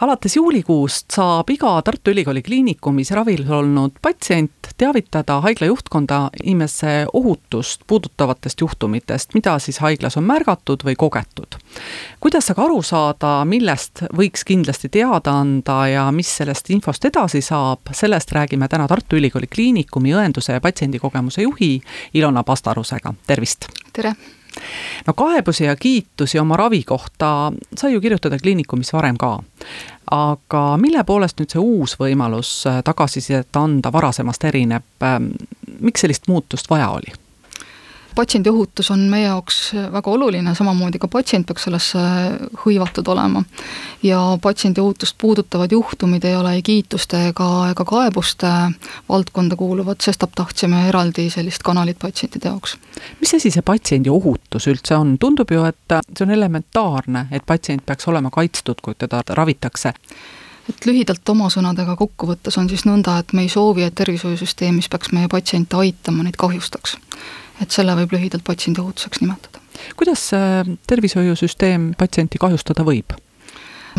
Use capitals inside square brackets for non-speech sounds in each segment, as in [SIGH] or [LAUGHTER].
alates juulikuust saab iga Tartu Ülikooli Kliinikumis ravil olnud patsient teavitada haigla juhtkonda inimese ohutust puudutavatest juhtumitest, mida siis haiglas on märgatud või kogetud. kuidas aga aru saada, millest võiks kindlasti teada anda ja mis sellest infost edasi saab, sellest räägime täna Tartu Ülikooli Kliinikumi õenduse ja patsiendikogemuse juhi Ilona Pastarusega, tervist! tere! No kaebusi ja kiitusi oma ravi kohta sai ju kirjutada kliinikumis varem ka. aga mille poolest nüüd see uus võimalus tagasisidet anda varasemast erineb, miks sellist muutust vaja oli? Patsiendi ohutus on meie jaoks väga oluline, samamoodi ka patsient peaks sellesse hõivatud olema. ja patsiendi ohutust puudutavad juhtumid ei ole ei kiituste ega, ega kaebuste valdkonda kuuluvad, sestap tahtsime eraldi sellist kanalit patsientide jaoks. mis asi see patsiendi ohutus üldse on, tundub ju, et see on elementaarne, et patsient peaks olema kaitstud, kui teda ravitakse et lühidalt oma sõnadega kokku võttes on siis nõnda, et me ei soovi, et tervishoiusüsteem, mis peaks meie patsiente aitama, neid kahjustaks et selle võib lühidalt patsiendi ohutuseks nimetada. kuidas tervishoiusüsteem patsienti kahjustada võib?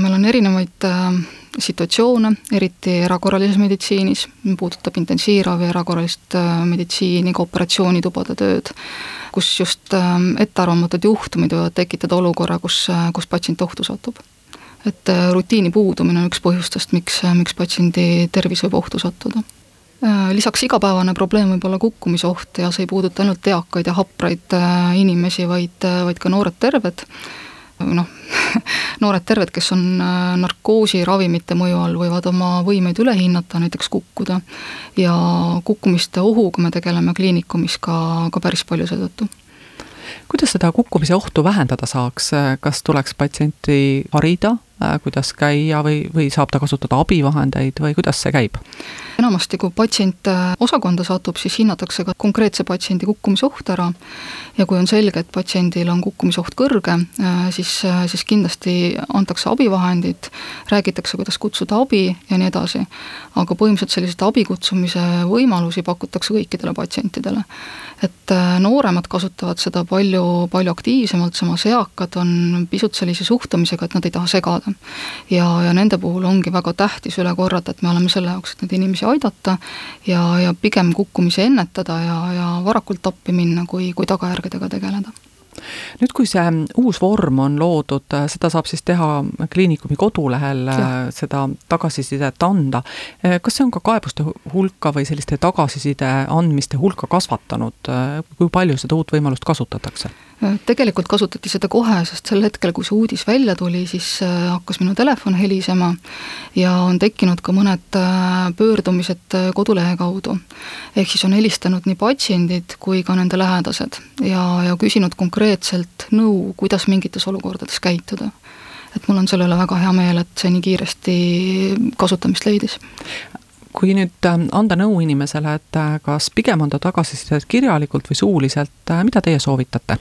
meil on erinevaid äh, situatsioone, eriti erakorralises meditsiinis, puudutab intensiivravi, erakorralist äh, meditsiini, ka operatsioonitubade tööd, kus just äh, ettearvamatud juhtumid võivad tekitada olukorra, kus, kus patsient ohtu satub. et rutiini puudumine on üks põhjustest, miks, miks patsiendi tervis võib ohtu sattuda Äh, lisaks igapäevane probleem võib olla kukkumisoht ja see ei puuduta ainult eakaid ja hapraid äh, inimesi, vaid, äh, vaid ka noored terved, noh, [LAUGHS] noored terved, kes on narkoosi ravimite mõju all, võivad oma võimeid üle hinnata, näiteks kukkuda. ja kukkumiste ohuga me tegeleme kliinikumis ka, ka päris palju seetõttu. Kuidas seda kukkumise ohtu vähendada saaks, kas tuleks patsienti harida, kuidas käia või, või saab ta kasutada abivahendeid või kuidas see käib? enamasti, kui patsient äh, osakonda satub, siis hinnatakse ka konkreetse patsiendi kukkumisoht ära ja kui on selge, et patsiendil on kukkumisoht kõrge, äh, siis, äh, siis kindlasti antakse abivahendid, räägitakse, kuidas kutsuda abi ja nii edasi. aga põhimõtteliselt selliseid abi kutsumise võimalusi pakutakse kõikidele patsientidele. et nooremad kasutavad seda palju, palju aktiivsemalt, samas eakad on pisut sellise suhtumisega, et nad ei taha segada. Ja, ja nende puhul ongi väga tähtis üle korrata, et me oleme selle jaoks, et neid inimesi aidata ja, ja pigem kukkumisi ennetada ja, ja varakult appi minna, kui, kui tagajärgedega tegeleda nüüd, kui see uus vorm on loodud, seda saab siis teha kliinikumi kodulehel, seda tagasisidet anda. kas see on ka kaebuste hulka või selliste tagasiside andmiste hulka kasvatanud, kui palju seda uut võimalust kasutatakse? Tegelikult kasutati seda kohe, sest sel hetkel, kui see uudis välja tuli, siis äh, hakkas minu telefon helisema ja on tekkinud ka mõned äh, pöördumised äh, kodulehe kaudu. ehk siis on helistanud nii patsiendid kui ka nende lähedased ja, ja küsinud konkreetselt nõu, kuidas mingites olukordades käituda et mul on selle üle väga hea meel, et see nii kiiresti kasutamist leidis kui nüüd anda nõu inimesele, et kas pigem anda tagasisidet kirjalikult või suuliselt, mida teie soovitate?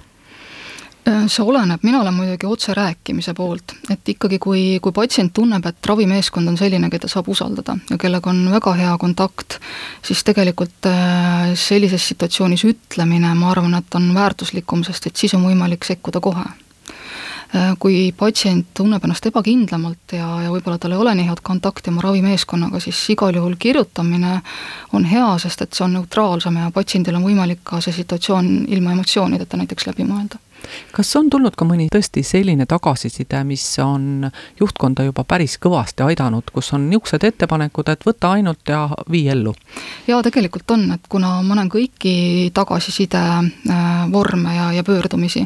Äh, see oleneb, mina olen muidugi otserääkimise poolt, et ikkagi, kui, kui patsient tunneb, et ravimeeskond on selline, keda saab usaldada ja kellega on väga hea kontakt, siis tegelikult äh, sellises situatsioonis ütlemine, ma arvan, et on väärtuslikum, sest et siis on võimalik sekkuda kohe. Äh, kui patsient tunneb ennast ebakindlamalt ja, ja võib-olla tal ei ole nii head kontakti oma ravimeeskonnaga, siis igal juhul kirjutamine on hea, sest et see on neutraalsem ja patsiendil on võimalik ka see situatsioon ilma emotsioonideta näiteks läbi mõelda kas on tulnud ka mõni tõesti selline tagasiside, mis on juhtkonda juba päris kõvasti aidanud, kus on niisugused ettepanekud, et võta ainult ja vii ellu? jaa, tegelikult on, et kuna ma näen kõiki tagasiside äh, vorme ja, ja pöördumisi,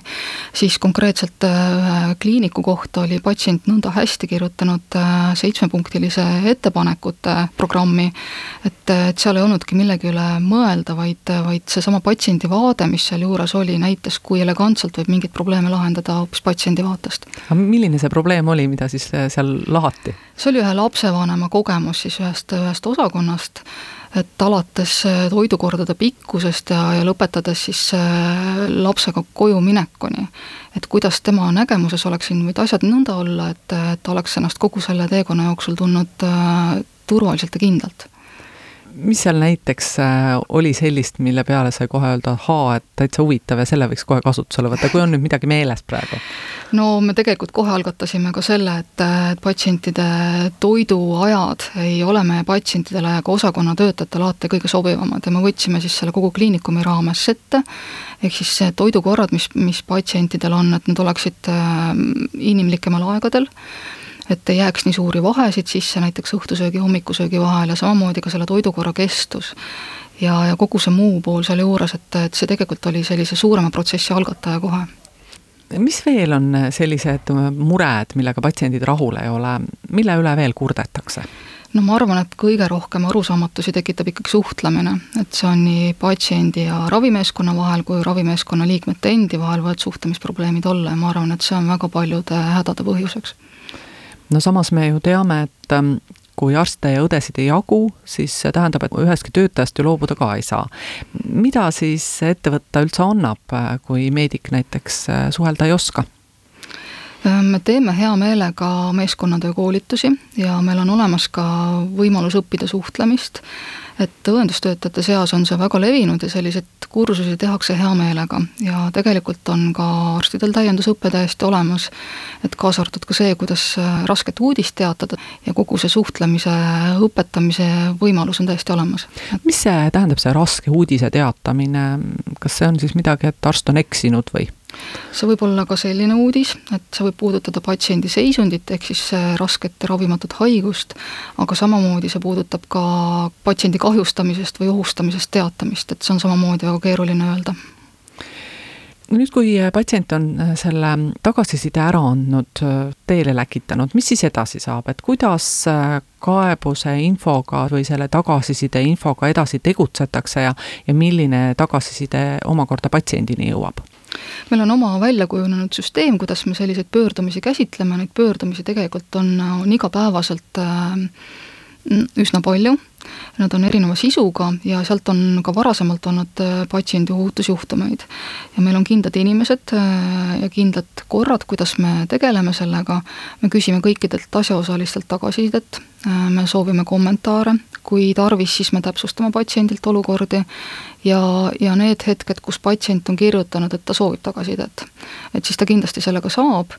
siis konkreetselt ühe äh, kliiniku kohta oli patsient nõnda hästi kirjutanud äh, seitsmepunktilise ettepanekute programmi, et, et seal ei olnudki millegi üle mõelda, vaid, vaid seesama patsiendi vaade, mis sealjuures oli, näitas, kui elegantselt võib saab mingeid probleeme lahendada hoopis patsiendi vaatest. aga milline see probleem oli, mida siis seal lahati? see oli ühe lapsevanema kogemus siis ühest, ühest osakonnast, et alates toidukordade pikkusest ja, ja lõpetades siis lapsega koju minekuni. et kuidas tema nägemuses oleksid võinud asjad nõnda olla, et, et oleks ennast kogu selle teekonna jooksul tundnud äh, turvaliselt ja kindlalt mis seal näiteks äh, oli sellist, mille peale sai kohe öelda, ahaa, et täitsa huvitav ja selle võiks kohe kasutusele võtta, kui on nüüd midagi meeles praegu? no me tegelikult kohe algatasime ka selle, et, et patsientide toiduajad ei ole meie patsientidele ja ka osakonna töötajatele alati kõige sobivamad ja me võtsime siis selle kogu kliinikumi raames ette, ehk siis see toidukorrad, mis, mis patsientidel on, et need oleksid äh, inimlikemal aegadel et ei jääks nii suuri vahesid sisse näiteks õhtusöögi, hommikusöögi vahel ja samamoodi ka selle toidukorra kestus. ja, ja kogu see muu pool sealjuures, et, et see tegelikult oli sellise suurema protsessi algataja kohe mis veel on sellised mured, millega patsiendid rahul ei ole, mille üle veel kurdetakse? no ma arvan, et kõige rohkem arusaamatusi tekitab ikkagi suhtlemine, et see on nii patsiendi ja ravimeeskonna vahel kui ravimeeskonna liikmete endi vahel võivad suhtlemisprobleemid olla ja ma arvan, et see on väga paljude hädade põhjuseks no samas me ju teame, et ähm, kui arste ja õdesid ei jagu, siis see tähendab, et ühestki töötajast ju loobuda ka ei saa. mida siis ette võtta üldse annab, äh, kui meedik näiteks äh, suhelda ei oska? Äh, me teeme hea meelega meeskonnatöö koolitusi ja meil on olemas ka võimalus õppida suhtlemist et õendustöötajate seas on see väga levinud ja selliseid kursusi tehakse hea meelega ja tegelikult on ka arstidel täiendusõpe täiesti olemas, et kaasa arvatud ka see, kuidas rasket uudist teatada ja kogu see suhtlemise õpetamise võimalus on täiesti olemas. mis see tähendab, see raske uudise teatamine, kas see on siis midagi, et arst on eksinud või? See võib olla ka selline uudis, et see võib puudutada patsiendi seisundit, ehk siis rasket ja ravimatut haigust, aga samamoodi see puudutab ka patsiendi kahjustamisest või ohustamisest teatamist, et see on samamoodi väga keeruline öelda nüüd, kui patsient on selle tagasiside ära andnud, teele läkitanud, mis siis edasi saab, et kuidas kaebuse infoga või selle tagasiside infoga edasi tegutsetakse ja, ja milline tagasiside omakorda patsiendini jõuab? Meil on oma välja kujunenud süsteem, kuidas me selliseid pöördumisi käsitleme, neid pöördumisi tegelikult on, on igapäevaselt äh, üsna palju, nad on erineva sisuga ja sealt on ka varasemalt olnud äh, patsiendi ohutusjuhtumeid. ja meil on kindlad inimesed äh, ja kindlad korrad, kuidas me tegeleme sellega, me küsime kõikidelt asjaosalistelt tagasisidet, äh, me soovime kommentaare, kui tarvis, siis me täpsustame patsiendilt olukordi. Ja, ja need hetked, kus patsient on kirjutanud, et ta soovib tagasisidet, et siis ta kindlasti sellega saab,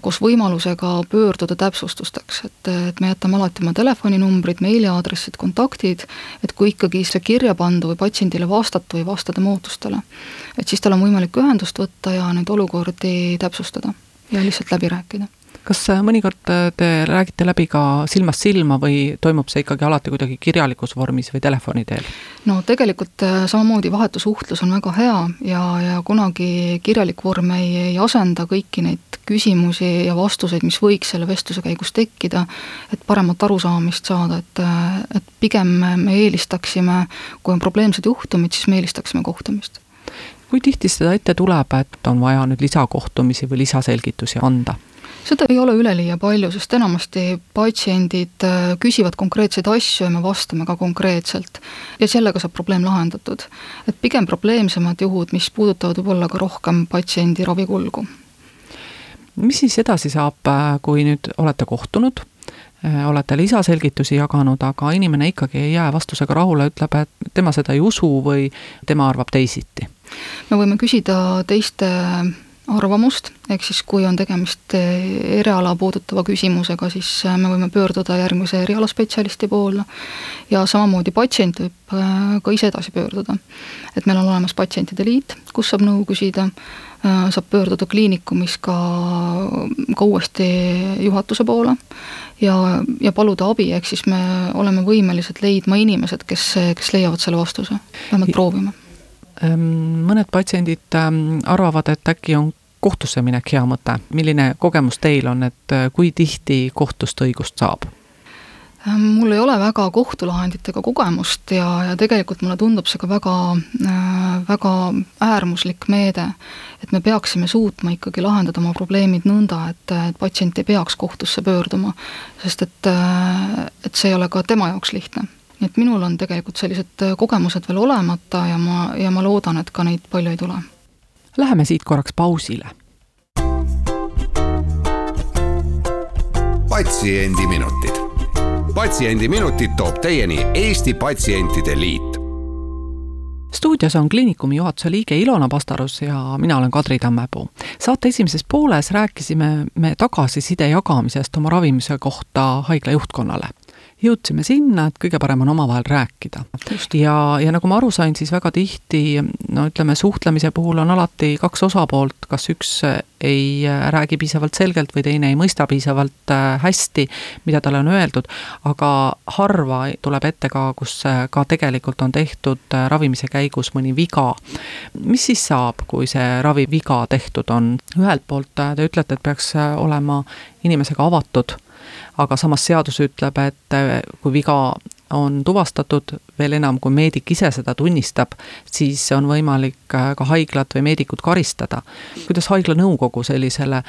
koos võimalusega pöörduda täpsustusteks, et, et me jätame alati oma telefoninumbrid, meiliaadressid, kontaktid, et kui ikkagi see kirja pandu või patsiendile vastata või vasta tema ootustele, et siis tal on võimalik ühendust võtta ja neid olukordi täpsustada ja lihtsalt läbi rääkida kas äh, mõnikord äh, te räägite läbi ka silmast silma või toimub see ikkagi alati kuidagi kirjalikus vormis või telefoni teel? no tegelikult äh, samamoodi vahetusuhtlus on väga hea ja, ja kunagi kirjalik vorm ei, ei asenda kõiki neid küsimusi ja vastuseid, mis võiks selle vestluse käigus tekkida, et paremat arusaamist saada, et, et pigem me eelistaksime, kui on probleemsed juhtumid, siis me eelistaksime kohtumist kui tihti seda ette tuleb, et on vaja nüüd lisakohtumisi või lisaselgitusi anda? Seda ei ole üleliia palju, sest enamasti patsiendid äh, küsivad konkreetseid asju ja me vastame ka konkreetselt. ja sellega saab probleem lahendatud. et pigem probleemsemad juhud, mis puudutavad võib-olla ka rohkem patsiendi ravikulgu. mis siis edasi saab, äh, kui nüüd olete kohtunud, äh, olete lisaselgitusi jaganud, aga inimene ikkagi ei jää vastusega rahule, ütleb, et tema seda ei usu või tema arvab teisiti? me võime küsida teiste arvamust, ehk siis kui on tegemist eh, eriala puudutava küsimusega, siis eh, me võime pöörduda järgmise erialaspetsialisti poole. Ja samamoodi patsient võib eh, ka ise edasi pöörduda. et meil on olemas patsientide liit, kus saab nõu küsida, saab pöörduda kliinikumis ka, ka uuesti juhatuse poole ja, ja paluda abi, ehk siis me oleme võimelised leidma inimesed, kes, kes leiavad selle vastuse, vähemalt proovime mõned patsiendid ehm, arvavad, et äkki on kohtusse minek hea mõte, milline kogemus teil on, et äh, kui tihti kohtust õigust saab? Äh, mul ei ole väga kohtulahenditega kogemust ja, ja tegelikult mulle tundub see ka väga, äh, väga äärmuslik meede. et me peaksime suutma ikkagi lahendada oma probleemid nõnda, et, et patsient ei peaks kohtusse pöörduma, sest et, äh, et see ei ole ka tema jaoks lihtne. Nii et minul on tegelikult sellised kogemused veel olemata ja ma, ja ma loodan, et ka neid palju ei tule. Läheme siit korraks pausile. patsiendiminutid patsiendiminutid toob teieni Eesti Patsientide Liit. stuudios on Kliinikumi juhatuse liige Ilona Pastarus ja mina olen Kadri Tammepuu. saate esimeses pooles rääkisime me tagasiside jagamisest oma ravimise kohta haigla juhtkonnale jõudsime sinna, et kõige parem on omavahel rääkida. ja, ja nagu ma aru sain, siis väga tihti no ütleme, suhtlemise puhul on alati kaks osapoolt, kas üks ei räägi piisavalt selgelt või teine ei mõista piisavalt äh, hästi, mida talle on öeldud, aga harva tuleb ette ka, kus äh, ka tegelikult on tehtud äh, ravimise käigus mõni viga. mis siis saab, kui see raviviga tehtud on? ühelt poolt te ütlete, et peaks olema inimesega avatud aga samas seadus ütleb, et äh, kui viga on tuvastatud, veel enam, kui meedik ise seda tunnistab, siis on võimalik äh, ka haiglat või meedikut karistada. kuidas haigla nõukogu sellisele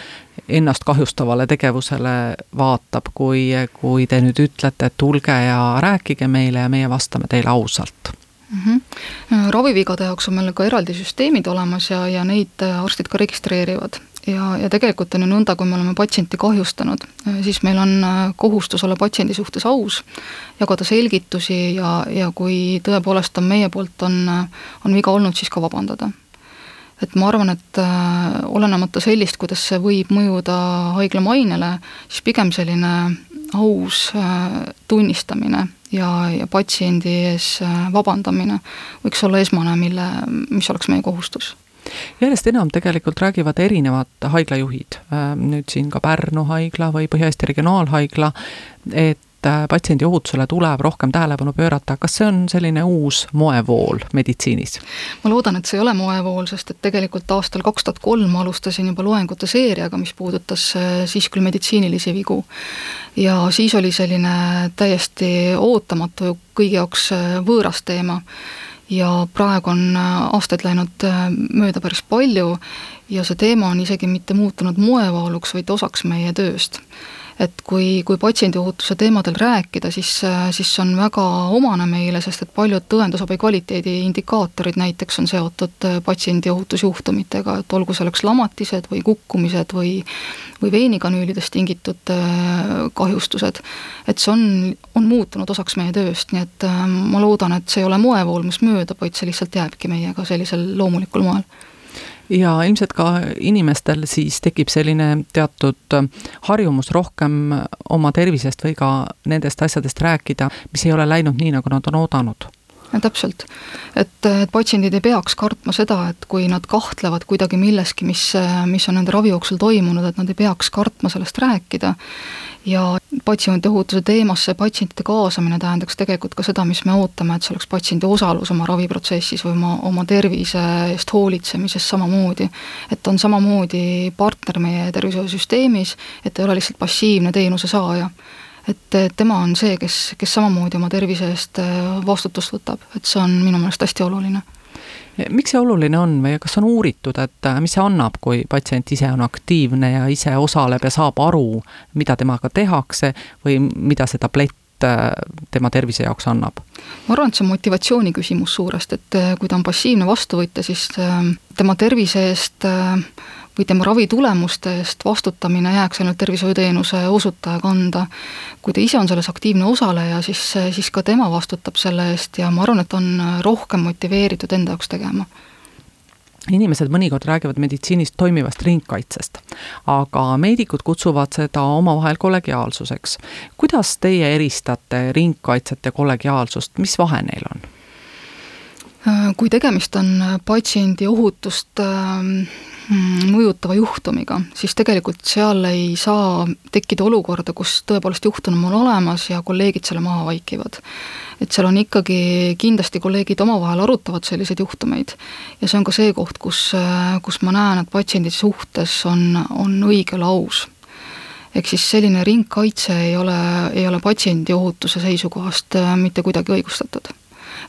ennast kahjustavale tegevusele vaatab, kui, kui te nüüd ütlete, et tulge ja rääkige meile ja meie vastame teile ausalt? Mm -hmm. ravivigade jaoks on meil ka eraldi süsteemid olemas ja, ja neid arstid ka registreerivad ja, ja tegelikult on ju nõnda, kui me oleme patsienti kahjustanud, siis meil on äh, kohustus olla patsiendi suhtes aus, jagada selgitusi ja, ja kui tõepoolest on meie poolt, on, äh, on viga olnud, siis ka vabandada. et ma arvan, et äh, olenemata sellist, kuidas see võib mõjuda haigla mainele, siis pigem selline aus äh, tunnistamine ja, ja patsiendi ees äh, vabandamine võiks olla esmane, mille, mis oleks meie kohustus järjest enam tegelikult räägivad erinevad haiglajuhid, äh, nüüd siin ka Pärnu haigla või Põhja-Eesti Regionaalhaigla, et äh, patsiendi ohutusele tuleb rohkem tähelepanu pöörata, kas see on selline uus moevool meditsiinis? ma loodan, et see ei ole moevool, sest et tegelikult aastal kaks tuhat kolm alustasin juba loengute seeriaga, mis puudutas äh, siis küll meditsiinilisi vigu. ja siis oli selline täiesti ootamatu, kõigi jaoks võõras teema ja praegu on äh, aastaid läinud äh, mööda päris palju ja see teema on isegi mitte muutunud moevooluks, vaid osaks meie tööst et kui, kui patsiendiohutuse teemadel rääkida, siis, siis see on väga omane meile, sest et paljud tõendusabi kvaliteedi indikaatorid näiteks on seotud patsiendiohutusjuhtumitega, et olgu selleks lamatised või kukkumised või või veinikanüülidest tingitud äh, kahjustused. et see on, on muutunud osaks meie tööst, nii et äh, ma loodan, et see ei ole moevool, mis möödub, vaid see lihtsalt jääbki meiega sellisel loomulikul moel ja ilmselt ka inimestel siis tekib selline teatud harjumus rohkem oma tervisest või ka nendest asjadest rääkida, mis ei ole läinud nii, nagu nad on oodanud täpselt. et, et patsiendid ei peaks kartma seda, et kui nad kahtlevad kuidagi milleski, mis, mis on nende ravi jooksul toimunud, et nad ei peaks kartma sellest rääkida ja patsiendiohutuse teemasse patsientide kaasamine tähendaks tegelikult ka seda, mis me ootame, et see oleks patsiendi osalus oma raviprotsessis või oma, oma tervise eest hoolitsemises samamoodi. et on samamoodi partner meie tervishoiusüsteemis, et ei ole lihtsalt passiivne teenuse saaja. Et tema on see, kes, kes samamoodi oma tervise eest äh, vastutust võtab, et see on minu meelest hästi oluline miks see oluline on või kas on uuritud, et äh, mis see annab, kui patsient ise on aktiivne ja ise osaleb ja saab aru, mida temaga tehakse või mida see tablett äh, tema tervise jaoks annab? ma arvan, et see on motivatsiooni küsimus suuresti, et äh, kui ta on passiivne vastuvõtja, siis tema tervise eest või tema ravitulemuste eest vastutamine jääks ainult tervishoiuteenuse osutaja kanda. kui ta ise on selles aktiivne osaleja, siis, siis ka tema vastutab selle eest ja ma arvan, et on rohkem motiveeritud enda jaoks tegema inimesed mõnikord räägivad meditsiinis toimivast ringkaitsest, aga meedikud kutsuvad seda omavahel kollegiaalsuseks. kuidas teie eristate ringkaitset ja kollegiaalsust, mis vahe neil on? kui tegemist on patsiendi ohutust äh, Mm, mõjutava juhtumiga, siis tegelikult seal ei saa tekkida olukorda, kus tõepoolest juhtum on olemas ja kolleegid selle maha vaikivad. et seal on ikkagi, kindlasti kolleegid omavahel arutavad selliseid juhtumeid. Ja see on ka see koht, kus, kus ma näen, et patsiendi suhtes on, on õigel aus ehk siis selline ringkaitse ei ole, ei ole patsiendi ohutuse seisukohast mitte kuidagi õigustatud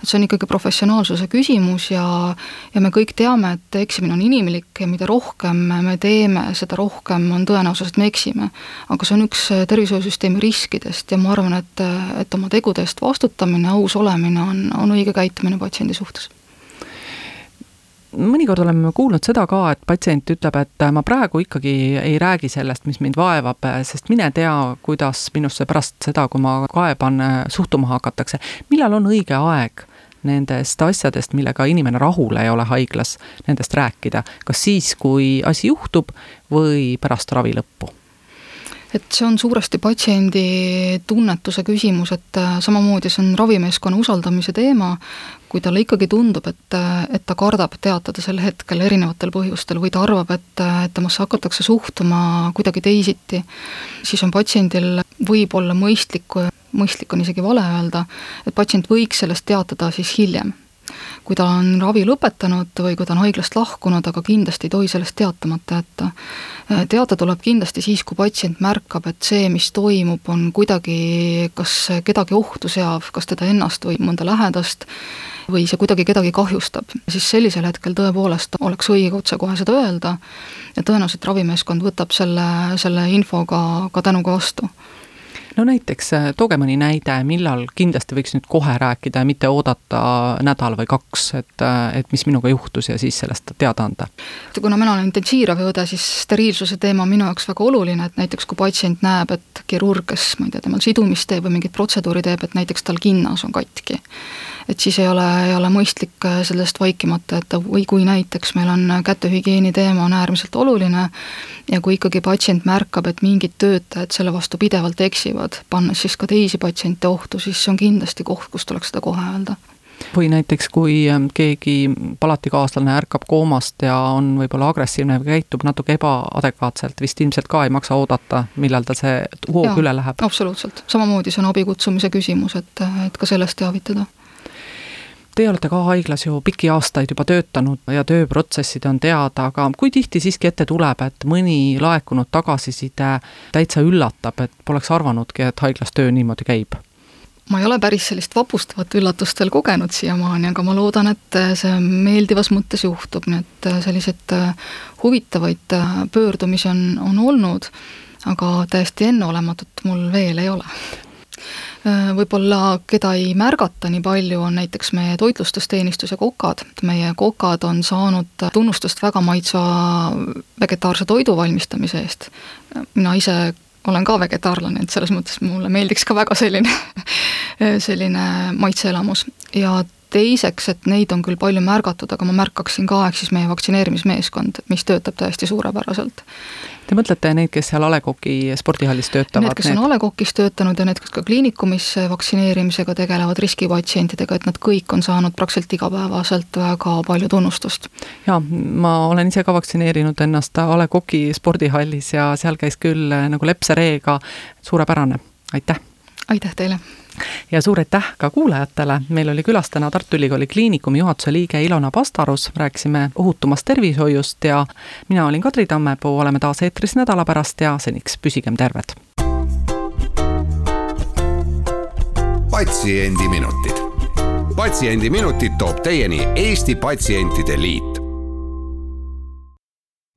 et see on ikkagi professionaalsuse küsimus ja ja me kõik teame, et eksimine on inimlik ja mida rohkem me teeme, seda rohkem on tõenäosus, et me eksime. aga see on üks tervishoiusüsteemi riskidest ja ma arvan, et, et oma tegude eest vastutamine, aus olemine on, on õige käitumine patsiendi suhtes mõnikord oleme kuulnud seda ka, et patsient ütleb, et ma praegu ikkagi ei räägi sellest, mis mind vaevab, sest mine tea, kuidas minusse pärast seda, kui ma kaeban, suhtuma hakatakse. millal on õige aeg nendest asjadest, millega inimene rahul ei ole haiglas, nendest rääkida, kas siis, kui asi juhtub või pärast ravi lõppu? Et see on suuresti patsiendi tunnetuse küsimus, et äh, samamoodi see on ravimeeskonna usaldamise teema, kui talle ikkagi tundub, et, äh, et ta kardab teatada sel hetkel erinevatel põhjustel või ta arvab, et, äh, et temasse hakatakse suhtuma kuidagi teisiti, siis on patsiendil võib-olla mõistlik, mõistlik on isegi vale öelda, et patsient võiks sellest teatada siis hiljem kui ta on ravi lõpetanud või kui ta on haiglast lahkunud, aga kindlasti ei tohi sellest teatamata jätta. teada tuleb kindlasti siis, kui patsient märkab, et see, mis toimub, on kuidagi kas kedagi ohtu seav, kas teda ennast või mõnda lähedast, või see kuidagi kedagi kahjustab, siis sellisel hetkel tõepoolest oleks õige otsekohe seda öelda ja tõenäoliselt ravimeeskond võtab selle, selle info ka, ka tänuga vastu no näiteks äh, tooge mõni näide, millal kindlasti võiks nüüd kohe rääkida ja mitte oodata nädal või kaks, et, äh, et mis minuga juhtus ja siis sellest teada anda? kuna mina olen intensiivraviõde, siis steriilsuse teema on minu jaoks väga oluline, et näiteks kui patsient näeb, et kirurg, kes ma ei tea, temal sidumist teeb või mingit protseduuri teeb, et näiteks tal kinnas on katki et siis ei ole, ei ole mõistlik äh, sellest vaikimata jätta või kui näiteks meil on kätehügieeni teema on äärmiselt oluline ja kui ikkagi patsient märkab, et mingid töötajad selle vastu pidevalt eksivad, pannes siis ka teisi patsiente ohtu, siis see on kindlasti koht, kus tuleks seda kohe öelda. Või näiteks, kui ähm, keegi palatikaaslane ärkab koomast ja on võib-olla agressiivne või käitub natuke ebaadekvaatselt, vist ilmselt ka ei maksa oodata, millal tal see hoog üle läheb. absoluutselt, samamoodi see on abi kutsumise küsimus, et, et ka sellest teavitada Teie olete ka haiglas ju pikki aastaid juba töötanud ja tööprotsessid on teada, aga kui tihti siiski ette tuleb, et mõni laekunud tagasiside täitsa üllatab, et poleks arvanudki, et haiglas töö niimoodi käib? ma ei ole päris sellist vapustavat üllatust veel kogenud siiamaani, aga ma loodan, et see meeldivas mõttes juhtub, nii et selliseid huvitavaid pöördumisi on, on olnud, aga täiesti enneolematut mul veel ei ole Äh, võib-olla keda ei märgata nii palju, on näiteks meie toitlustusteenistus ja kokad. meie kokad on saanud tunnustust väga maitsva vegetaarse toidu valmistamise eest. mina ise olen ka vegetaarlane, et selles mõttes mulle meeldiks ka väga selline [LAUGHS] selline maitseelamus ja teiseks, et neid on küll palju märgatud, aga ma märkaksin ka, ehk siis meie vaktsineerimismeeskond, mis töötab täiesti suurepäraselt. Te mõtlete neid, kes seal A Le Coqi spordihallis töötavad? Need, kes need? on A Le Coqis töötanud ja need, kes ka kliinikumis vaktsineerimisega tegelevad riskipatsientidega, et nad kõik on saanud praktiliselt igapäevaselt väga palju tunnustust. jaa, ma olen ise ka vaktsineerinud ennast A Le Coqi spordihallis ja seal käis küll nagu lepsereega suurepärane, aitäh! Aitäh teile! ja suur aitäh ka kuulajatele, meil oli külas täna Tartu Ülikooli Kliinikumi juhatuse liige Ilona Pastarus, rääkisime ohutumast tervishoiust ja mina olin Kadri Tammepuu, oleme taas eetris nädala pärast ja seniks püsigem terved. patsiendiminutid. patsiendiminutid toob teieni Eesti Patsientide Liit